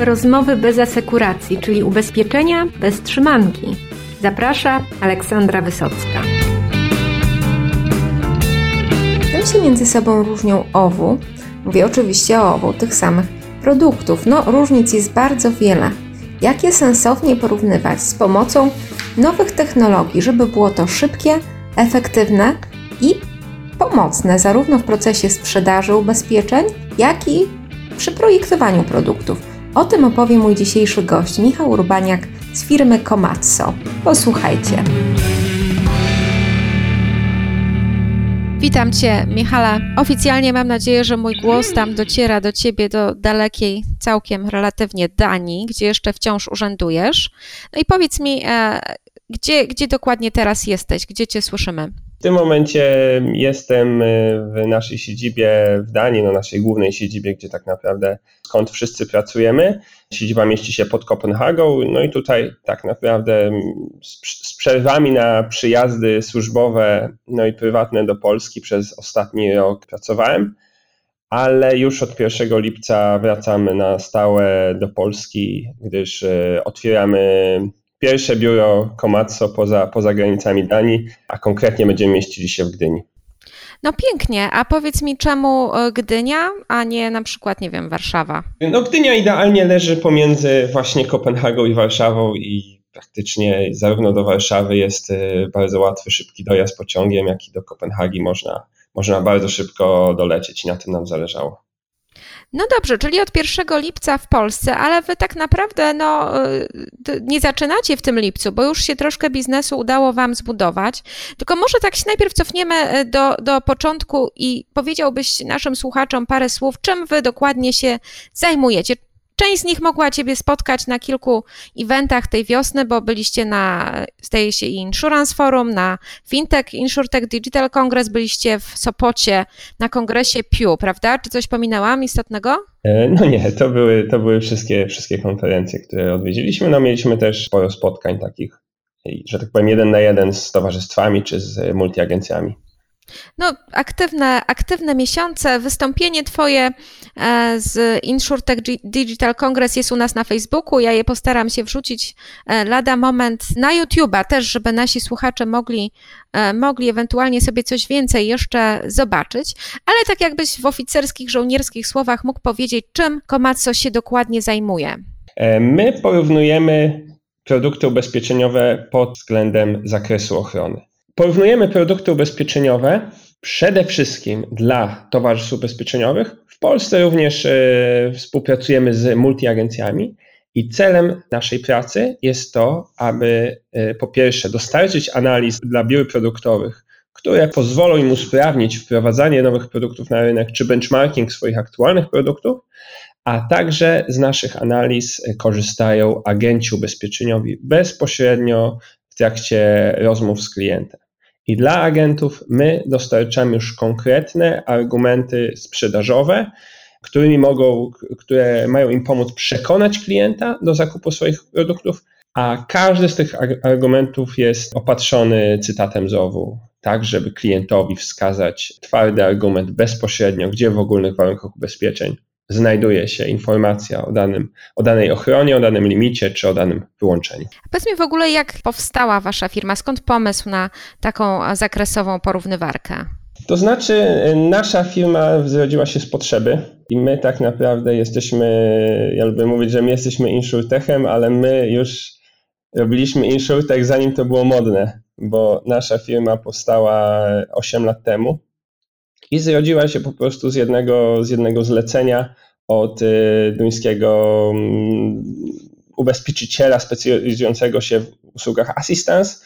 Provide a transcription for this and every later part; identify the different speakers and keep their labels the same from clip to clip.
Speaker 1: Rozmowy bez asekuracji, czyli ubezpieczenia bez trzymanki. Zaprasza Aleksandra Wysocka.
Speaker 2: Czym się między sobą różnią owu? Mówię oczywiście o owu tych samych produktów. No, różnic jest bardzo wiele. Jak je sensownie porównywać z pomocą nowych technologii, żeby było to szybkie, efektywne i pomocne zarówno w procesie sprzedaży ubezpieczeń, jak i przy projektowaniu produktów. O tym opowie mój dzisiejszy gość, Michał Urbaniak z firmy Komatso. Posłuchajcie.
Speaker 3: Witam Cię, Michala. Oficjalnie mam nadzieję, że mój głos tam dociera do Ciebie, do dalekiej, całkiem relatywnie Danii, gdzie jeszcze wciąż urzędujesz. No i powiedz mi, e, gdzie, gdzie dokładnie teraz jesteś? Gdzie Cię słyszymy?
Speaker 4: W tym momencie jestem w naszej siedzibie w Danii, no naszej głównej siedzibie, gdzie tak naprawdę skąd wszyscy pracujemy. Siedziba mieści się pod Kopenhagą, no i tutaj tak naprawdę z przerwami na przyjazdy służbowe, no i prywatne do Polski przez ostatni rok pracowałem, ale już od 1 lipca wracamy na stałe do Polski, gdyż e, otwieramy pierwsze biuro Komatso poza, poza granicami Danii, a konkretnie będziemy mieścili się w Gdyni.
Speaker 3: No pięknie, a powiedz mi czemu e, Gdynia, a nie na przykład, nie wiem, Warszawa?
Speaker 4: No Gdynia idealnie leży pomiędzy właśnie Kopenhagą i Warszawą i praktycznie zarówno do Warszawy jest e, bardzo łatwy, szybki dojazd pociągiem, jak i do Kopenhagi można, można bardzo szybko dolecieć i na tym nam zależało.
Speaker 3: No dobrze, czyli od 1 lipca w Polsce, ale wy tak naprawdę no, y, nie zaczynacie w tym lipcu, bo już się troszkę biznesu udało wam zbudować. Tylko może tak się najpierw cofniemy y, do, do początku i powiedziałbyś naszym słuchaczom parę słów, czym wy dokładnie się zajmujecie. Część z nich mogła Ciebie spotkać na kilku eventach tej wiosny, bo byliście na, zdaje się, Insurance Forum, na Fintech, InsurTech Digital Congress, byliście w Sopocie na kongresie Pew, prawda? Czy coś pominęłam istotnego?
Speaker 4: E, no nie, to były, to były wszystkie, wszystkie konferencje, które odwiedziliśmy. No mieliśmy też sporo spotkań takich, że tak powiem, jeden na jeden z towarzystwami czy z multiagencjami.
Speaker 3: No, aktywne, aktywne miesiące. Wystąpienie Twoje e, z InsurTech Digital Congress jest u nas na Facebooku. Ja je postaram się wrzucić e, lada moment na YouTube'a też, żeby nasi słuchacze mogli, e, mogli ewentualnie sobie coś więcej jeszcze zobaczyć. Ale tak jakbyś w oficerskich, żołnierskich słowach mógł powiedzieć, czym Komatsu się dokładnie zajmuje.
Speaker 4: My porównujemy produkty ubezpieczeniowe pod względem zakresu ochrony. Porównujemy produkty ubezpieczeniowe przede wszystkim dla towarzystw ubezpieczeniowych. W Polsce również e, współpracujemy z multiagencjami i celem naszej pracy jest to, aby e, po pierwsze dostarczyć analiz dla biur produktowych, które pozwolą im usprawnić wprowadzanie nowych produktów na rynek czy benchmarking swoich aktualnych produktów, a także z naszych analiz korzystają agenci ubezpieczeniowi bezpośrednio w trakcie rozmów z klientem. I dla agentów my dostarczamy już konkretne argumenty sprzedażowe, którymi mogą, które mają im pomóc przekonać klienta do zakupu swoich produktów, a każdy z tych argumentów jest opatrzony cytatem z OWU, tak żeby klientowi wskazać twardy argument bezpośrednio, gdzie w ogólnych warunkach ubezpieczeń znajduje się informacja o, danym, o danej ochronie, o danym limicie czy o danym wyłączeniu.
Speaker 3: Powiedz mi w ogóle, jak powstała Wasza firma? Skąd pomysł na taką zakresową porównywarkę?
Speaker 4: To znaczy, nasza firma zrodziła się z potrzeby i my tak naprawdę jesteśmy, ja lubię mówić, że my jesteśmy insurtechem, ale my już robiliśmy insurtech zanim to było modne, bo nasza firma powstała 8 lat temu i zrodziła się po prostu z jednego, z jednego zlecenia od y, duńskiego mm, ubezpieczyciela specjalizującego się w usługach assistance,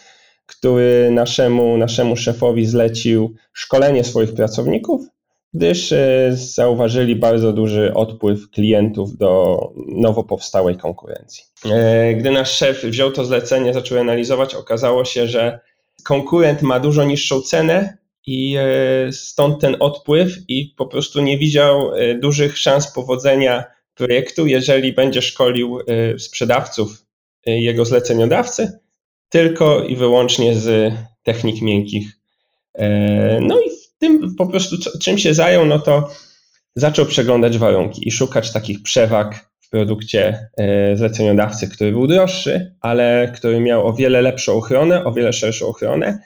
Speaker 4: który naszemu, naszemu szefowi zlecił szkolenie swoich pracowników, gdyż y, zauważyli bardzo duży odpływ klientów do nowo powstałej konkurencji. E, gdy nasz szef wziął to zlecenie, zaczął analizować, okazało się, że konkurent ma dużo niższą cenę, i e, stąd ten odpływ i po prostu nie widział e, dużych szans powodzenia projektu, jeżeli będzie szkolił e, sprzedawców jego zleceniodawcy tylko i wyłącznie z technik miękkich. No i w tym po prostu czym się zajął, no to zaczął przeglądać warunki i szukać takich przewag w produkcie zleceniodawcy, który był droższy, ale który miał o wiele lepszą ochronę, o wiele szerszą ochronę.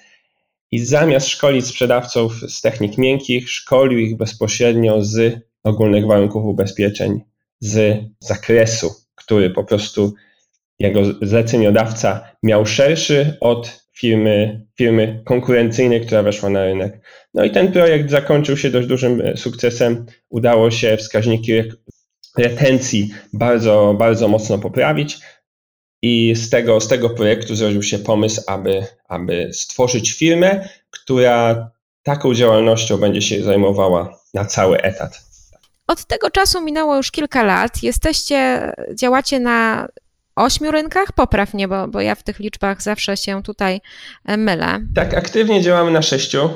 Speaker 4: I zamiast szkolić sprzedawców z technik miękkich, szkolił ich bezpośrednio z ogólnych warunków ubezpieczeń, z zakresu, który po prostu jego zleceniodawca miał szerszy od firmy, firmy konkurencyjnej, która weszła na rynek. No i ten projekt zakończył się dość dużym e, sukcesem. Udało się wskaźniki retencji bardzo, bardzo mocno poprawić. I z tego, z tego projektu zrodził się pomysł, aby, aby stworzyć firmę, która taką działalnością będzie się zajmowała na cały etat.
Speaker 3: Od tego czasu minęło już kilka lat. Jesteście, działacie na ośmiu rynkach? Popraw mnie, bo, bo ja w tych liczbach zawsze się tutaj e, mylę.
Speaker 4: Tak, aktywnie działamy na sześciu.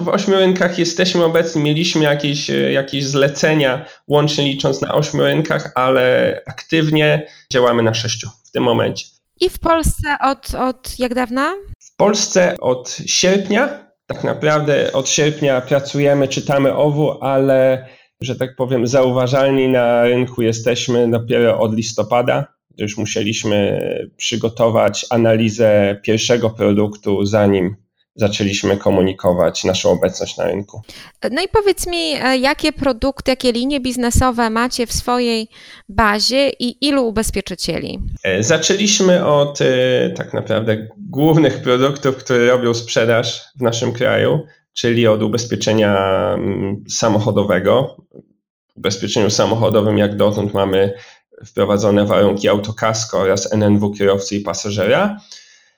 Speaker 4: w ośmiu rynkach jesteśmy obecni, mieliśmy jakieś, e, jakieś zlecenia, łącznie licząc na ośmiu rynkach, ale aktywnie działamy na sześciu w tym momencie.
Speaker 3: I w Polsce od, od jak dawna?
Speaker 4: W Polsce od sierpnia. Tak naprawdę od sierpnia pracujemy, czytamy OWU, ale że tak powiem, zauważalni na rynku jesteśmy dopiero od listopada już musieliśmy przygotować analizę pierwszego produktu, zanim zaczęliśmy komunikować naszą obecność na rynku.
Speaker 3: No i powiedz mi, e, jakie produkty, jakie linie biznesowe macie w swojej bazie i ilu ubezpieczycieli?
Speaker 4: E, zaczęliśmy od e, tak naprawdę głównych produktów, które robią sprzedaż w naszym kraju, czyli od ubezpieczenia mm, samochodowego. W ubezpieczeniu samochodowym, jak dotąd, mamy wprowadzone warunki autokasko oraz NNW kierowcy i pasażera.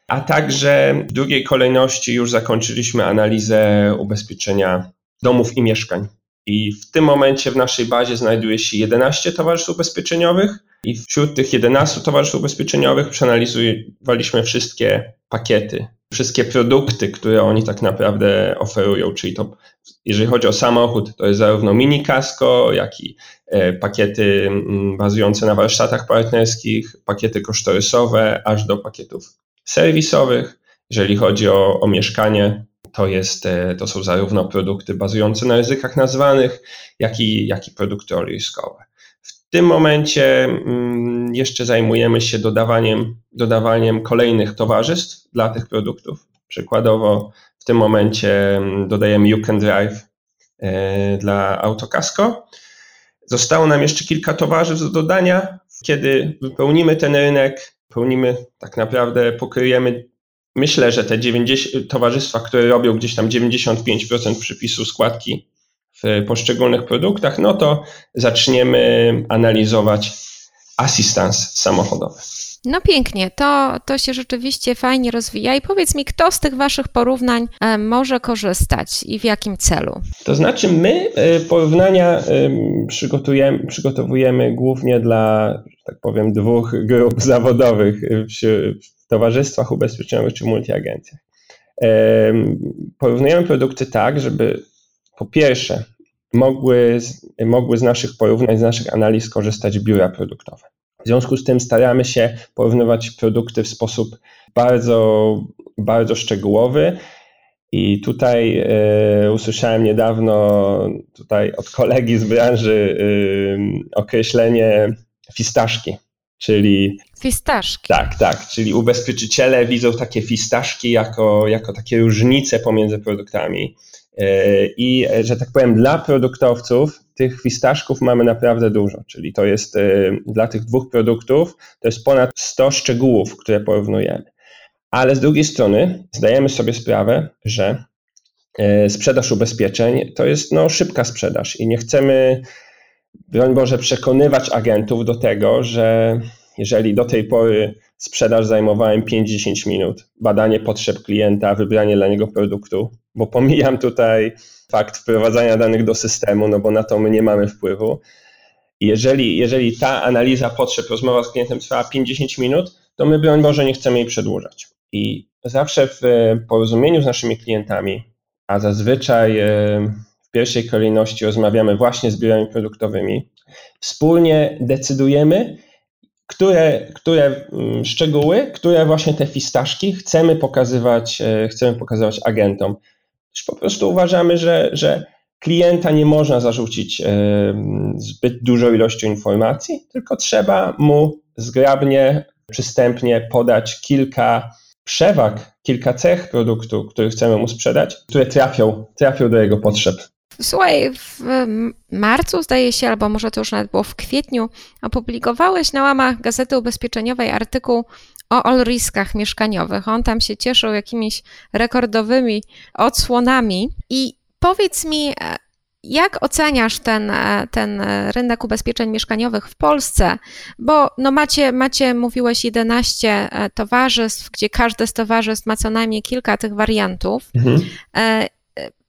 Speaker 4: A także w drugiej kolejności już zakończyliśmy analizę ubezpieczenia domów i mieszkań. I w tym momencie w naszej bazie znajduje się 11 towarzystw ubezpieczeniowych i wśród tych 11 towarzystw ubezpieczeniowych przeanalizowaliśmy wszystkie pakiety, wszystkie produkty, które oni tak naprawdę oferują, czyli to jeżeli chodzi o samochód, to jest zarówno mini kasko, jak i e, pakiety mm, bazujące na warsztatach partnerskich, pakiety kosztorysowe, aż do pakietów serwisowych. Jeżeli chodzi o, o mieszkanie, to, jest, e, to są zarówno produkty bazujące na ryzykach nazwanych, jak i, jak i produkty oliskowe. W tym momencie mm, jeszcze zajmujemy się dodawaniem, dodawaniem kolejnych towarzystw dla tych produktów. Przykładowo w tym momencie mm, dodajemy You Can Drive e, dla Autokasko. Zostało nam jeszcze kilka towarzystw do dodania. Kiedy wypełnimy ten rynek, pełnimy tak naprawdę, pokryjemy myślę, że te 90, towarzystwa, które robią gdzieś tam 95% przypisu składki w poszczególnych produktach, no to zaczniemy analizować asystans samochodowy.
Speaker 3: No pięknie, to, to się rzeczywiście fajnie rozwija. I powiedz mi, kto z tych Waszych porównań e, może korzystać i w jakim celu?
Speaker 4: To znaczy, my e, porównania przygotujemy, przygotowujemy głównie dla, że tak powiem, dwóch grup zawodowych w towarzystwach ubezpieczeniowych czy multiagencjach. Porównujemy produkty tak, żeby po pierwsze mogły, mogły z naszych porównań, z naszych analiz korzystać biura produktowe. W związku z tym staramy się porównywać produkty w sposób bardzo, bardzo szczegółowy. I tutaj y, usłyszałem niedawno tutaj od kolegi z branży y, określenie fistaszki, czyli.
Speaker 3: Fistaszki.
Speaker 4: Tak, tak, czyli ubezpieczyciele widzą takie fistaszki jako, jako takie różnice pomiędzy produktami. Y, I, że tak powiem, dla produktowców tych fistaszków mamy naprawdę dużo, czyli to jest y, dla tych dwóch produktów, to jest ponad 100 szczegółów, które porównujemy. Ale z drugiej strony zdajemy sobie sprawę, że y, sprzedaż ubezpieczeń to jest no, szybka sprzedaż i nie chcemy, broń Boże, przekonywać agentów do tego, że jeżeli do tej pory sprzedaż zajmowała im 5-10 minut, badanie potrzeb klienta, wybranie dla niego produktu, bo pomijam tutaj fakt wprowadzania danych do systemu, no bo na to my nie mamy wpływu. Jeżeli, jeżeli ta analiza potrzeb, rozmowa z klientem trwała 50 minut, to my, broń Boże, nie chcemy jej przedłużać. I zawsze w porozumieniu z naszymi klientami, a zazwyczaj e, w pierwszej kolejności rozmawiamy właśnie z biurami produktowymi, wspólnie decydujemy, które, które mm, szczegóły, które właśnie te fistaszki chcemy pokazywać, e, chcemy pokazywać agentom po prostu uważamy, że, że klienta nie można zarzucić zbyt dużą ilością informacji, tylko trzeba mu zgrabnie, przystępnie podać kilka przewag, kilka cech produktu, który chcemy mu sprzedać, które trafią, trafią do jego potrzeb.
Speaker 3: Słuchaj, w marcu zdaje się, albo może to już nawet było w kwietniu, opublikowałeś na łamach Gazety Ubezpieczeniowej artykuł o all-riskach mieszkaniowych. On tam się cieszył jakimiś rekordowymi odsłonami. I powiedz mi, e, jak oceniasz ten, e, ten rynek ubezpieczeń mieszkaniowych w Polsce? Bo no macie, macie, mówiłeś, 11 e, towarzystw, gdzie każde z towarzystw ma co najmniej kilka tych wariantów. Mhm.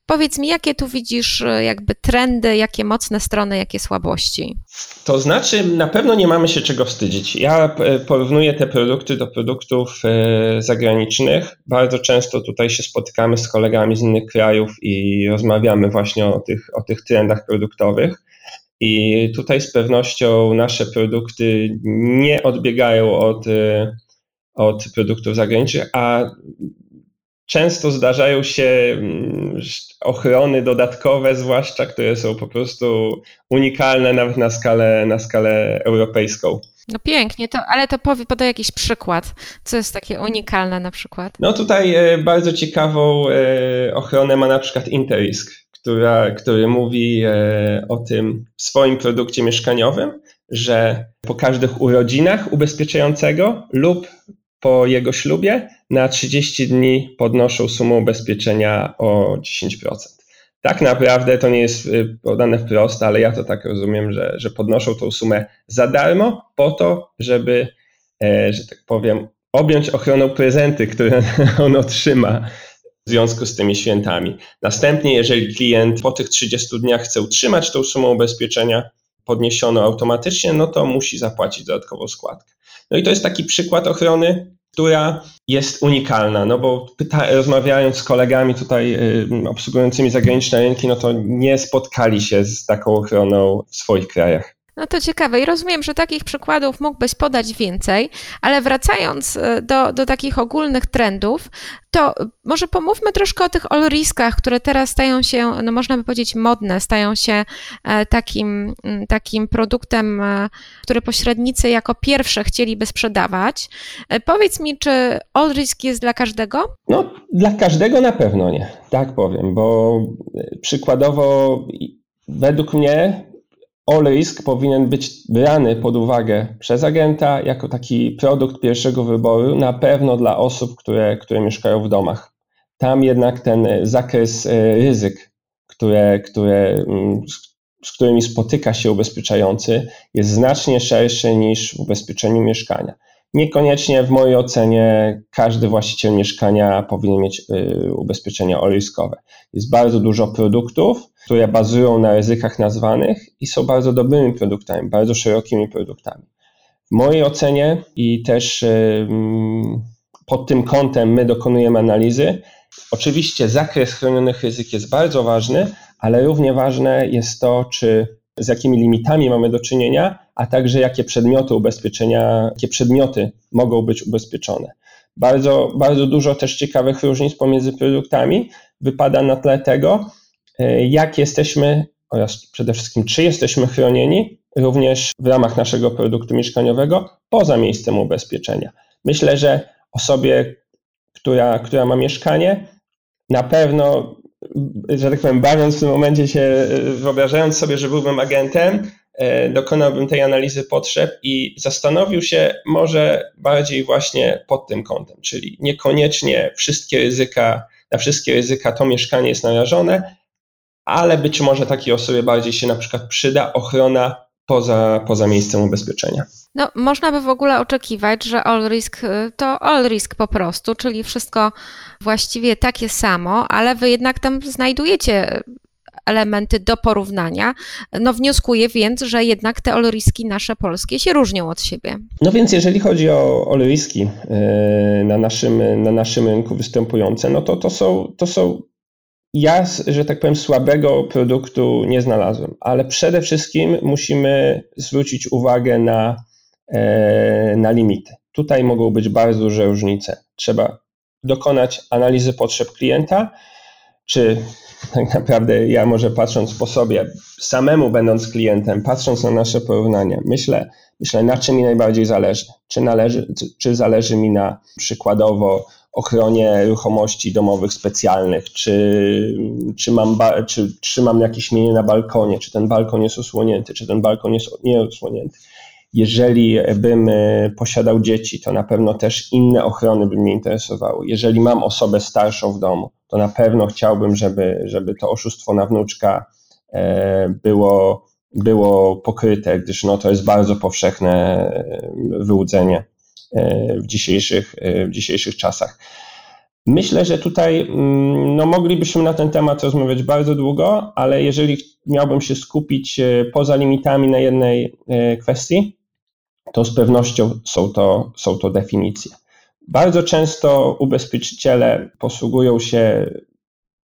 Speaker 3: Powiedz mi, jakie tu widzisz e, jakby trendy, jakie mocne strony, jakie słabości?
Speaker 4: To znaczy, na pewno nie mamy się czego wstydzić. Ja e, porównuję te produkty do produktów e, zagranicznych. Bardzo często tutaj się spotykamy z kolegami z innych krajów i rozmawiamy właśnie o tych, o tych trendach produktowych. I tutaj z pewnością nasze produkty nie odbiegają od, od produktów zagranicznych, a często zdarzają się mm, ochrony dodatkowe, zwłaszcza które są po prostu unikalne nawet na skalę, na skalę europejską.
Speaker 3: No pięknie, to, ale to powie, podaj jakiś przykład, co jest takie unikalne na przykład.
Speaker 4: No tutaj e, bardzo ciekawą e, ochronę ma na przykład Interisk, która, który mówi e, o tym w swoim produkcie mieszkaniowym, że po każdych urodzinach ubezpieczającego lub po jego ślubie na 30 dni podnoszą sumę ubezpieczenia o 10%. Tak naprawdę to nie jest y, podane wprost, ale ja to tak rozumiem, że, że podnoszą tą sumę za darmo po to, żeby, e, że tak powiem, objąć ochroną prezenty, które on otrzyma w związku z tymi świętami. Następnie, jeżeli klient po tych 30 dniach chce utrzymać tą sumę ubezpieczenia podniesioną automatycznie, no to musi zapłacić dodatkową składkę. No i to jest taki przykład ochrony, która jest unikalna, no bo pyta, rozmawiając z kolegami tutaj y, obsługującymi zagraniczne rynki, no to nie spotkali się z taką ochroną w swoich krajach.
Speaker 3: No to ciekawe i rozumiem, że takich przykładów mógłbyś podać więcej, ale wracając e, do, do takich ogólnych trendów, to może pomówmy troszkę o tych all-riskach, które teraz stają się, no można by powiedzieć, modne, stają się e, takim, takim produktem, e, który pośrednicy jako pierwsze chcieliby sprzedawać. Powiedz mi, czy all-risk jest dla każdego?
Speaker 4: No, dla każdego na pewno nie, tak powiem, bo przykładowo według mnie All-Risk powinien być brany pod uwagę przez agenta jako taki produkt pierwszego wyboru, na pewno dla osób, które, które mieszkają w domach. Tam jednak ten zakres e, ryzyk, które, które, mm, z którymi spotyka się ubezpieczający, jest znacznie szerszy niż w ubezpieczeniu mieszkania. Niekoniecznie w mojej ocenie każdy właściciel mieszkania powinien mieć y, ubezpieczenia oliskowe. Jest bardzo dużo produktów, które bazują na ryzykach nazwanych i są bardzo dobrymi produktami, bardzo szerokimi produktami. W mojej ocenie i też y, mm, pod tym kątem my dokonujemy analizy. Oczywiście zakres chronionych ryzyk jest bardzo ważny, ale równie ważne jest to, czy z jakimi limitami mamy do czynienia, a także jakie przedmioty ubezpieczenia, jakie przedmioty mogą być ubezpieczone. Bardzo, bardzo dużo też ciekawych różnic pomiędzy produktami wypada na tle tego, e, jak jesteśmy oraz przede wszystkim, czy jesteśmy chronieni również w ramach naszego produktu mieszkaniowego poza miejscem ubezpieczenia. Myślę, że osobie, która, która ma mieszkanie, na pewno że tak powiem, bawiąc w tym momencie się, e, wyobrażając sobie, że byłbym agentem, dokonałbym tej analizy potrzeb i zastanowił się może bardziej właśnie pod tym kątem, czyli niekoniecznie wszystkie ryzyka, na wszystkie ryzyka to mieszkanie jest narażone, ale być może takiej osobie bardziej się na przykład przyda ochrona poza, poza miejscem ubezpieczenia.
Speaker 3: No, można by w ogóle oczekiwać, że all risk y, to all risk po prostu, czyli wszystko właściwie takie samo, ale wy jednak tam znajdujecie elementy do porównania. No wnioskuję więc, że jednak te all riski nasze polskie się różnią od siebie.
Speaker 4: No więc jeżeli chodzi o all riski y, na naszym, na naszym rynku występujące, no to to są, to są ja, że tak powiem, słabego produktu nie znalazłem, ale przede wszystkim musimy zwrócić uwagę na, e, na limity. Tutaj mogą być bardzo duże różnice. Trzeba dokonać analizy potrzeb klienta, czy tak naprawdę ja może patrząc po sobie, samemu będąc klientem, patrząc na nasze porównania, myślę, myślę na czym mi najbardziej zależy. Czy, należy, czy, zależy mi na przykładowo ochronie ruchomości domowych specjalnych, czy, czy, mam czy trzymam jakieś mienie na balkonie, czy ten balkon jest osłonięty, czy ten balkon jest nieosłonięty. Jeżeli bym e, posiadał dzieci, to na pewno też inne ochrony by mnie interesowały. Jeżeli mam osobę starszą w domu, to na pewno chciałbym, żeby, żeby to oszustwo na wnuczka e, było, było pokryte, gdyż no, to jest bardzo powszechne e, wyłudzenie w dzisiejszych, w dzisiejszych czasach. Myślę, że tutaj mm, no, moglibyśmy na ten temat rozmawiać bardzo długo, ale jeżeli miałbym się skupić poza limitami na jednej kwestii, to z pewnością są to, są to definicje. Bardzo często ubezpieczyciele posługują się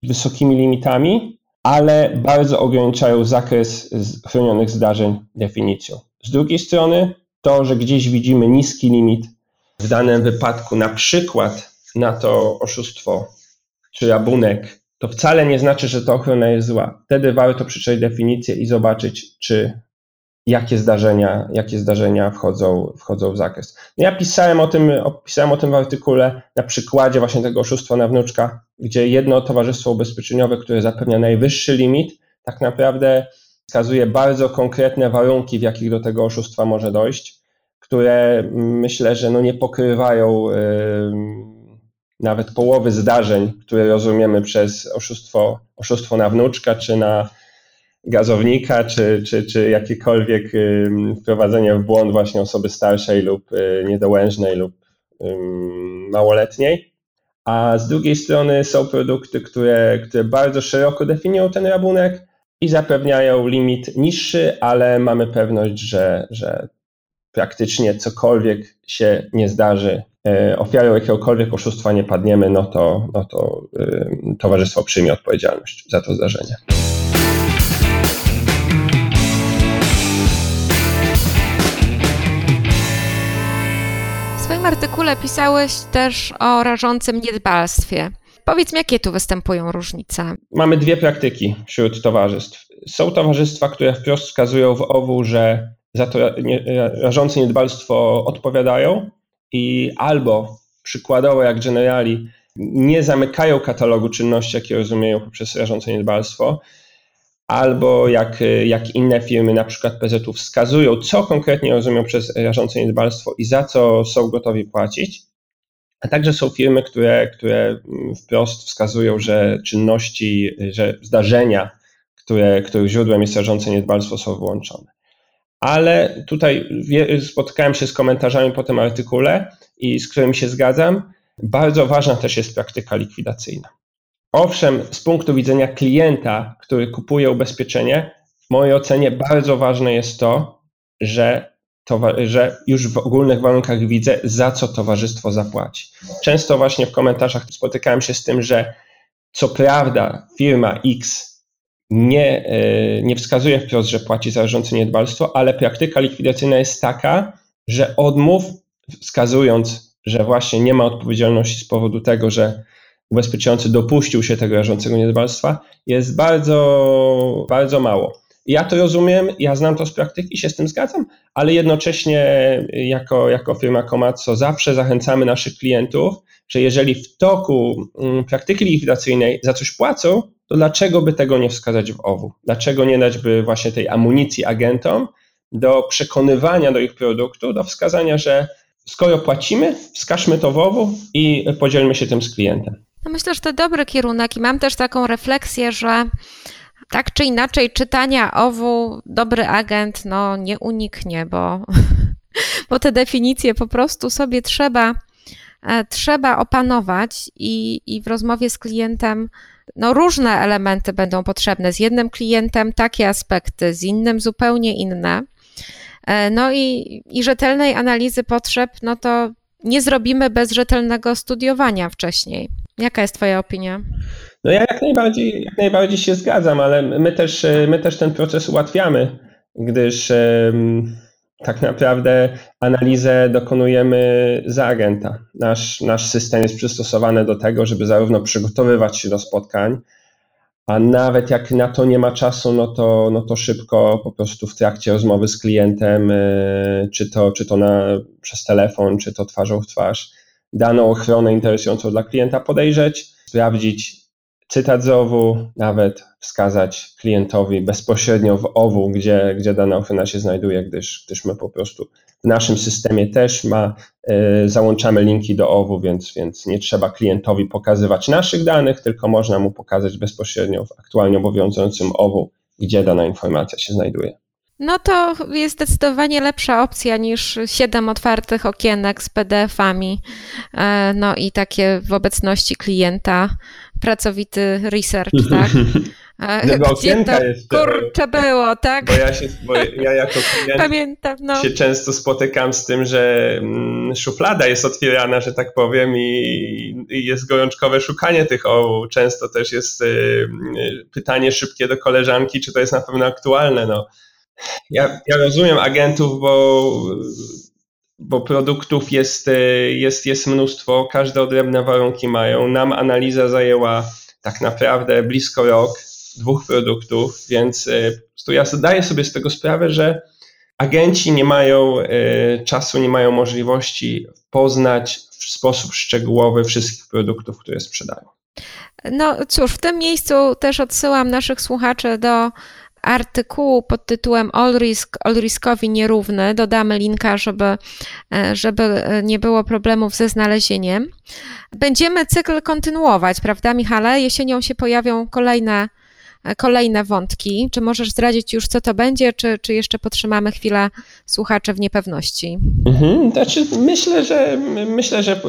Speaker 4: wysokimi limitami, ale bardzo ograniczają zakres chronionych zdarzeń definicją. Z drugiej strony, to, że gdzieś widzimy niski limit w danym wypadku, na przykład na to oszustwo czy rabunek, to wcale nie znaczy, że ta ochrona jest zła. Wtedy warto przeczytać definicję i zobaczyć, czy jakie zdarzenia, jakie zdarzenia wchodzą, wchodzą w zakres. No ja pisałem o, tym, pisałem o tym w artykule na przykładzie właśnie tego oszustwa na wnuczka, gdzie jedno towarzystwo ubezpieczeniowe, które zapewnia najwyższy limit, tak naprawdę wskazuje bardzo konkretne warunki, w jakich do tego oszustwa może dojść, które myślę, że no nie pokrywają yy, nawet połowy zdarzeń, które rozumiemy przez oszustwo, oszustwo na wnuczka czy na gazownika, czy, czy, czy jakiekolwiek wprowadzenie w błąd właśnie osoby starszej lub y, niedołężnej lub małoletniej. A z drugiej strony są produkty, które, które bardzo szeroko definiują ten rabunek i zapewniają limit niższy, ale mamy pewność, że, że praktycznie cokolwiek się nie zdarzy, y, ofiarą jakiegokolwiek oszustwa nie padniemy, no to, no to towarzystwo przyjmie odpowiedzialność za to zdarzenie.
Speaker 3: Artykule pisałeś też o rażącym niedbalstwie. Powiedz mi, jakie tu występują różnice?
Speaker 4: Mamy dwie praktyki wśród towarzystw. Są towarzystwa, które wprost wskazują w OWU, że za to rażące niedbalstwo odpowiadają i albo przykładowo jak Generali nie zamykają katalogu czynności, jakie rozumieją poprzez rażące niedbalstwo, albo jak, jak inne firmy, na przykład PZU, wskazują, co konkretnie rozumią przez rażące niedbalstwo i za co są gotowi płacić. A także są firmy, które, które wprost wskazują, że czynności, że zdarzenia, które, których źródłem jest rażące niedbalstwo, są wyłączone. Ale tutaj spotkałem się z komentarzami po tym artykule i z którymi się zgadzam. Bardzo ważna też jest praktyka likwidacyjna. Owszem, z punktu widzenia klienta, który kupuje ubezpieczenie, w mojej ocenie bardzo ważne jest to, że, że już w ogólnych warunkach widzę, za co towarzystwo zapłaci. Często właśnie w komentarzach spotykałem się z tym, że co prawda firma X nie, e, nie wskazuje wprost, że płaci za rażące niedbalstwo, ale praktyka likwidacyjna jest taka, że odmów, wskazując, że właśnie nie ma odpowiedzialności z powodu tego, że ubezpieczający dopuścił się tego rażącego niedbalstwa, jest bardzo, bardzo mało. Ja to rozumiem, ja znam to z praktyki, się z tym zgadzam, ale jednocześnie jako, jako firma Komatsu zawsze zachęcamy naszych klientów, że jeżeli w toku mm, praktyki likwidacyjnej za coś płacą, to dlaczego by tego nie wskazać w OWU? Dlaczego nie dać by właśnie tej amunicji agentom do przekonywania do ich produktu, do wskazania, że skoro płacimy, wskażmy to w OWU i podzielmy się tym z klientem.
Speaker 3: No myślę, że to dobry kierunek i mam też taką refleksję, że tak czy inaczej czytania owu dobry agent no, nie uniknie, bo, bo te definicje po prostu sobie trzeba, e, trzeba opanować i, i w rozmowie z klientem no, różne elementy będą potrzebne. Z jednym klientem takie aspekty, z innym zupełnie inne. E, no i, i rzetelnej analizy potrzeb, no to nie zrobimy bez rzetelnego studiowania wcześniej. Jaka jest Twoja opinia?
Speaker 4: No ja jak najbardziej, jak najbardziej się zgadzam, ale my też, my też ten proces ułatwiamy, gdyż tak naprawdę analizę dokonujemy za agenta. Nasz, nasz system jest przystosowany do tego, żeby zarówno przygotowywać się do spotkań, a nawet jak na to nie ma czasu, no to, no to szybko po prostu w trakcie rozmowy z klientem, y, czy to, czy to na, przez telefon, czy to twarzą w twarz, daną ochronę interesującą dla klienta podejrzeć, sprawdzić cytat z OWU, nawet wskazać klientowi bezpośrednio w OWU, gdzie, gdzie dana ochrona się znajduje, gdyż, gdyż my po prostu w naszym systemie też ma, y, załączamy linki do OWU, więc, więc nie trzeba klientowi pokazywać naszych danych, tylko można mu pokazać bezpośrednio w aktualnie obowiązującym OWU, gdzie dana informacja się znajduje.
Speaker 3: No to jest zdecydowanie lepsza opcja niż siedem otwartych okienek z PDF-ami. E, no i takie w obecności klienta pracowity research, tak?
Speaker 4: Tego okienka jest.
Speaker 3: Kurczę było, tak?
Speaker 4: Bo ja, się, bo ja jako klient Pamiętam, no. się często spotykam z tym, że mm, szuflada jest otwierana, że tak powiem, i, i jest gorączkowe szukanie tych ołów. Często też jest y, y, pytanie szybkie do koleżanki, czy to jest na pewno aktualne. No. Ja, ja rozumiem agentów, bo bo produktów jest, y, jest, jest mnóstwo, każde odrębne warunki mają. Nam analiza zajęła tak naprawdę blisko rok, dwóch produktów, więc y, ja zdaję sobie z tego sprawę, że agenci nie mają y, czasu, nie mają możliwości poznać w sposób szczegółowy wszystkich produktów, które sprzedają.
Speaker 3: No cóż, w tym miejscu też odsyłam naszych słuchaczy do artykułu pod tytułem All Risk, All Riskowi nierówny. Dodamy linka, żeby, e, żeby nie było problemów ze znalezieniem. Będziemy cykl kontynuować, prawda, Michale? Jesienią się pojawią kolejne, e, kolejne wątki. Czy możesz zdradzić już, co to będzie, czy, czy jeszcze potrzymamy chwilę słuchacze w niepewności?
Speaker 4: Mhm, znaczy myślę, że myślę, że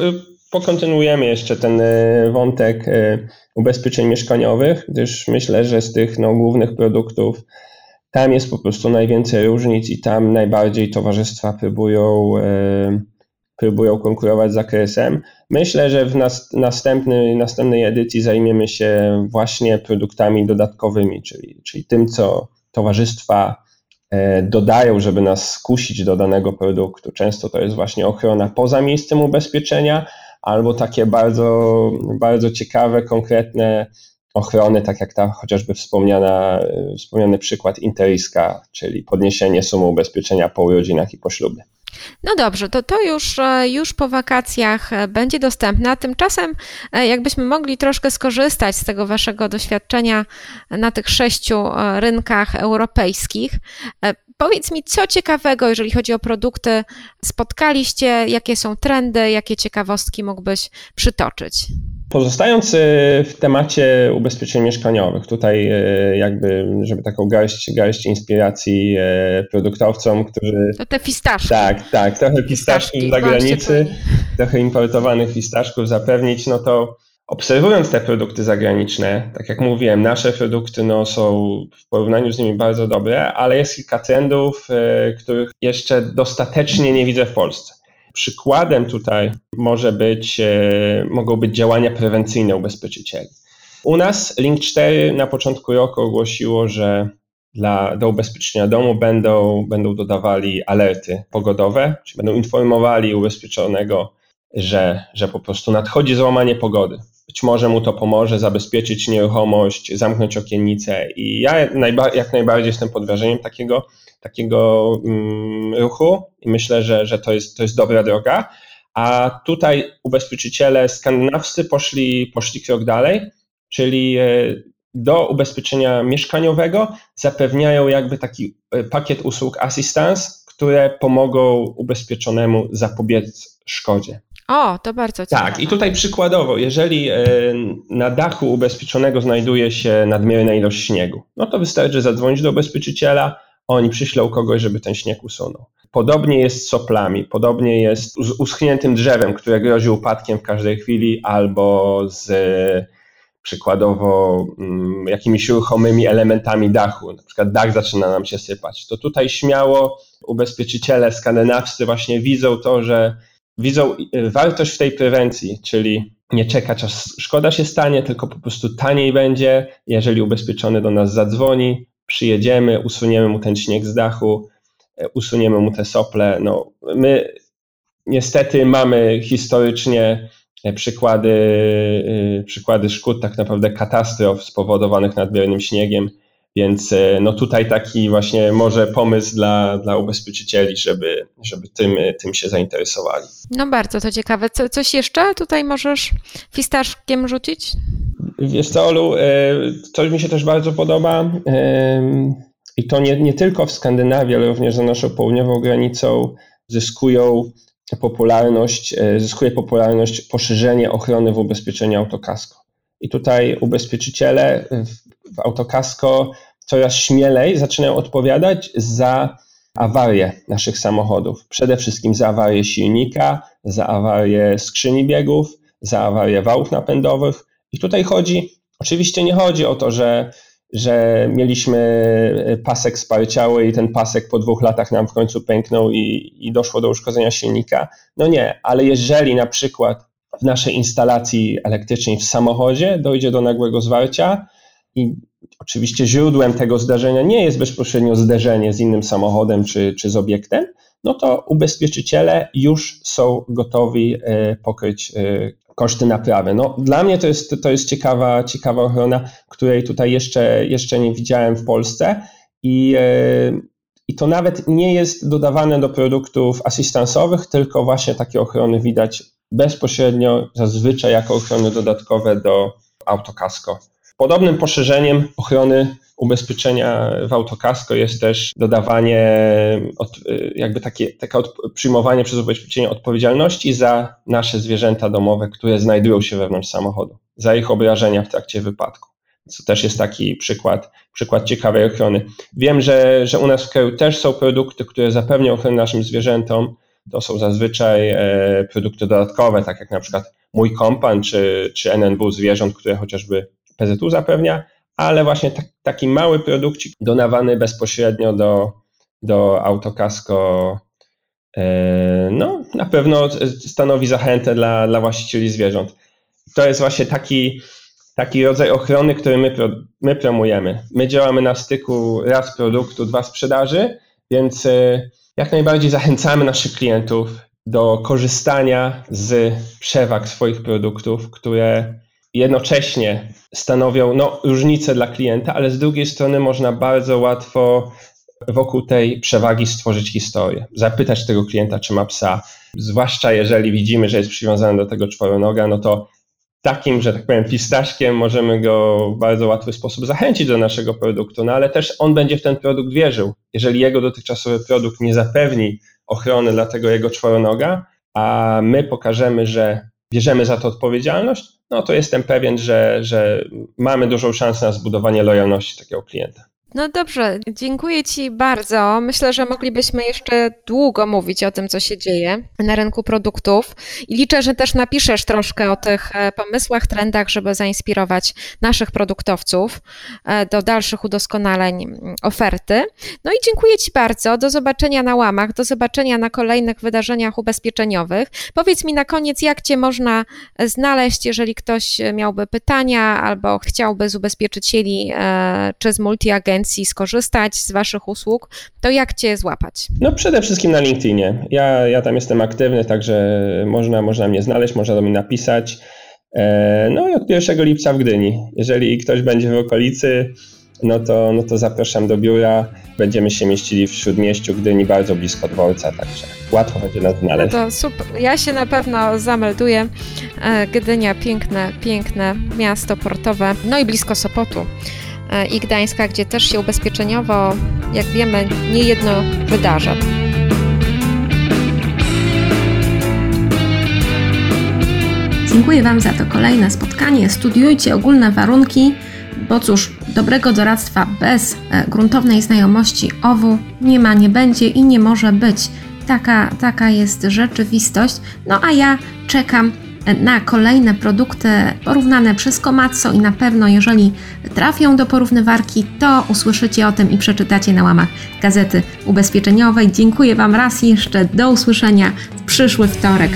Speaker 4: pokontynuujemy jeszcze ten e, wątek e, ubezpieczeń mieszkaniowych, gdyż myślę, że z tych no, głównych produktów tam jest po prostu najwięcej różnic i tam najbardziej towarzystwa próbują, e, próbują konkurować z zakresem. Myślę, że w nas, następny, następnej edycji zajmiemy się właśnie produktami dodatkowymi, czyli, czyli tym, co towarzystwa dodają, żeby nas skusić do danego produktu. Często to jest właśnie ochrona poza miejscem ubezpieczenia, albo takie bardzo, bardzo ciekawe, konkretne ochrony, tak jak ta chociażby wspomniana, wspomniany przykład Interiska, czyli podniesienie sumy ubezpieczenia po urodzinach i po ślubie.
Speaker 3: No dobrze, to to już, e, już po wakacjach e, będzie dostępne, a tymczasem e, jakbyśmy mogli troszkę skorzystać z tego waszego doświadczenia na tych sześciu rynkach europejskich. Powiedz mi, co ciekawego, jeżeli chodzi o produkty, spotkaliście, jakie są trendy, jakie ciekawostki mógłbyś przytoczyć?
Speaker 4: Pozostając e, w temacie ubezpieczeń mieszkaniowych, tutaj e, jakby, żeby taką garść, garść inspiracji e, produktowcom, którzy...
Speaker 3: To te fistaszki.
Speaker 4: Tak, tak, trochę fistaszków z zagranicy, trochę importowanych fistaszków zapewnić, no to Obserwując te produkty zagraniczne, tak jak mówiłem, nasze produkty no, są w porównaniu z nimi bardzo dobre, ale jest kilka trendów, których jeszcze dostatecznie nie widzę w Polsce. Przykładem tutaj może być, e, mogą być działania prewencyjne ubezpieczycieli. U nas Link 4 na początku roku ogłosiło, że dla, do ubezpieczenia domu będą, będą dodawali alerty pogodowe, czyli będą informowali ubezpieczonego, że, że po prostu nadchodzi złamanie pogody być może mu to pomoże zabezpieczyć nieruchomość, zamknąć okiennicę i ja jak najbardziej jestem pod wrażeniem takiego, takiego mm, ruchu i myślę, że, że to, jest, to jest dobra droga. A tutaj ubezpieczyciele skandynawscy poszli, poszli krok dalej, czyli e, do ubezpieczenia mieszkaniowego zapewniają jakby taki e, pakiet usług assistance, które pomogą ubezpieczonemu zapobiec szkodzie.
Speaker 3: O, to bardzo ciekawe.
Speaker 4: Tak, i tutaj przykładowo, jeżeli e, na dachu ubezpieczonego znajduje się nadmierna ilość śniegu, no to wystarczy zadzwonić do ubezpieczyciela, oni przyślą kogoś, żeby ten śnieg usunął. Podobnie jest z soplami, podobnie jest z uschniętym drzewem, które grozi upadkiem w każdej chwili, albo z przykładowo mm, jakimiś ruchomymi elementami dachu, na przykład dach zaczyna nam się sypać. To tutaj śmiało ubezpieczyciele skandynawscy właśnie widzą to, że widzą y, wartość w tej prewencji, czyli nie czekać aż szkoda się stanie, tylko po prostu taniej będzie, jeżeli ubezpieczony do nas zadzwoni, przyjedziemy, usuniemy mu ten śnieg z dachu, e, usuniemy mu te sople. No, my niestety mamy historycznie przykłady, przykłady szkód, tak naprawdę katastrof spowodowanych nadmiernym śniegiem. Więc no tutaj taki właśnie może pomysł dla, dla ubezpieczycieli, żeby, żeby tym, tym się zainteresowali.
Speaker 3: No bardzo to ciekawe. Co, coś jeszcze tutaj możesz fistaszkiem rzucić?
Speaker 4: Wiesz co, Olu, coś mi się też bardzo podoba i to nie, nie tylko w Skandynawii, ale również za naszą południową granicą zyskują popularność, e, zyskuje popularność poszerzenie ochrony w ubezpieczeniu autokasko. I tutaj ubezpieczyciele w autokasko coraz śmielej zaczynają odpowiadać za awarie naszych samochodów. Przede wszystkim za awarię silnika, za awarię skrzyni biegów, za awarię wałów napędowych. I tutaj chodzi, oczywiście nie chodzi o to, że że mieliśmy e, pasek sparciały i ten pasek po dwóch latach nam w końcu pęknął i, i doszło do uszkodzenia silnika. No nie, ale jeżeli na przykład w naszej instalacji elektrycznej w samochodzie dojdzie do nagłego zwarcia i oczywiście źródłem tego zdarzenia nie jest bezpośrednio zderzenie z innym samochodem czy, czy z obiektem, no to ubezpieczyciele już są gotowi e, pokryć e, koszty naprawy. No, dla mnie to jest, to jest ciekawa, ciekawa ochrona, której tutaj jeszcze, jeszcze nie widziałem w Polsce i, e, i to nawet nie jest dodawane do produktów asystansowych, tylko właśnie takie ochrony widać bezpośrednio, zazwyczaj jako ochrony dodatkowe do autokasko. Podobnym poszerzeniem ochrony ubezpieczenia w autokasko jest też dodawanie, od, jakby takie, takie od, przyjmowanie przez ubezpieczenie odpowiedzialności za nasze zwierzęta domowe, które znajdują się wewnątrz samochodu, za ich obrażenia w trakcie wypadku. Co też jest taki przykład, przykład ciekawej ochrony. Wiem, że, że u nas w kraju też są produkty, które zapewnią ochronę naszym zwierzętom. To są zazwyczaj e, produkty dodatkowe, tak jak na przykład mój kompan czy, czy NNW zwierząt, które chociażby PZU zapewnia, ale właśnie tak, taki mały produkcik donawany bezpośrednio do, do autokasko e, no, na pewno stanowi zachętę dla, dla właścicieli zwierząt. To jest właśnie taki, taki rodzaj ochrony, który my, my promujemy. My działamy na styku raz produktu, dwa sprzedaży, więc e, jak najbardziej zachęcamy naszych klientów do korzystania z przewag swoich produktów, które jednocześnie stanowią no, różnicę dla klienta, ale z drugiej strony można bardzo łatwo wokół tej przewagi stworzyć historię. Zapytać tego klienta, czy ma psa, zwłaszcza jeżeli widzimy, że jest przywiązany do tego czworonoga, no to takim, że tak powiem, pistaszkiem możemy go w bardzo łatwy sposób zachęcić do naszego produktu, no ale też on będzie w ten produkt wierzył. Jeżeli jego dotychczasowy produkt nie zapewni ochrony dla tego jego czworonoga, a my pokażemy, że bierzemy za to odpowiedzialność, no to jestem pewien, że, że mamy dużą szansę na zbudowanie lojalności takiego klienta.
Speaker 3: No dobrze, dziękuję Ci bardzo. Myślę, że moglibyśmy jeszcze długo mówić o tym, co się dzieje na rynku produktów i liczę, że też napiszesz troszkę o tych e, pomysłach, trendach, żeby zainspirować naszych produktowców e, do dalszych udoskonaleń mm, oferty. No i dziękuję Ci bardzo. Do zobaczenia na łamach, do zobaczenia na kolejnych wydarzeniach ubezpieczeniowych. Powiedz mi na koniec, jak Cię można znaleźć, jeżeli ktoś miałby pytania albo chciałby z ubezpieczycieli e, czy z multiagencji agencji skorzystać z Waszych usług, to jak Cię złapać?
Speaker 4: No przede wszystkim na LinkedInie. Ja, ja tam jestem aktywny, także można, można mnie znaleźć, można do mnie napisać. E, no i od 1 lipca w Gdyni. Jeżeli ktoś będzie w okolicy, no to, no to zapraszam do biura. Będziemy się mieścili w Śródmieściu Gdyni, bardzo blisko dworca, także łatwo będzie nas znaleźć.
Speaker 3: No to super. Ja się na pewno zamelduję. E, Gdynia, piękne, piękne miasto portowe, no i blisko Sopotu. E, i Gdańska, gdzie też się ubezpieczeniowo, jak wiemy, niejedno wydarza.
Speaker 2: Dziękuję Wam za to kolejne spotkanie. Studiujcie ogólne warunki, bo cóż, dobrego doradztwa bez e, gruntownej znajomości OWU nie ma, nie będzie i nie może być. Taka, taka jest rzeczywistość. No a ja czekam na kolejne produkty porównane przez Komatsu i na pewno jeżeli trafią do porównywarki, to usłyszycie o tym i przeczytacie na łamach Gazety Ubezpieczeniowej. Dziękuję Wam raz jeszcze, do usłyszenia w przyszły wtorek.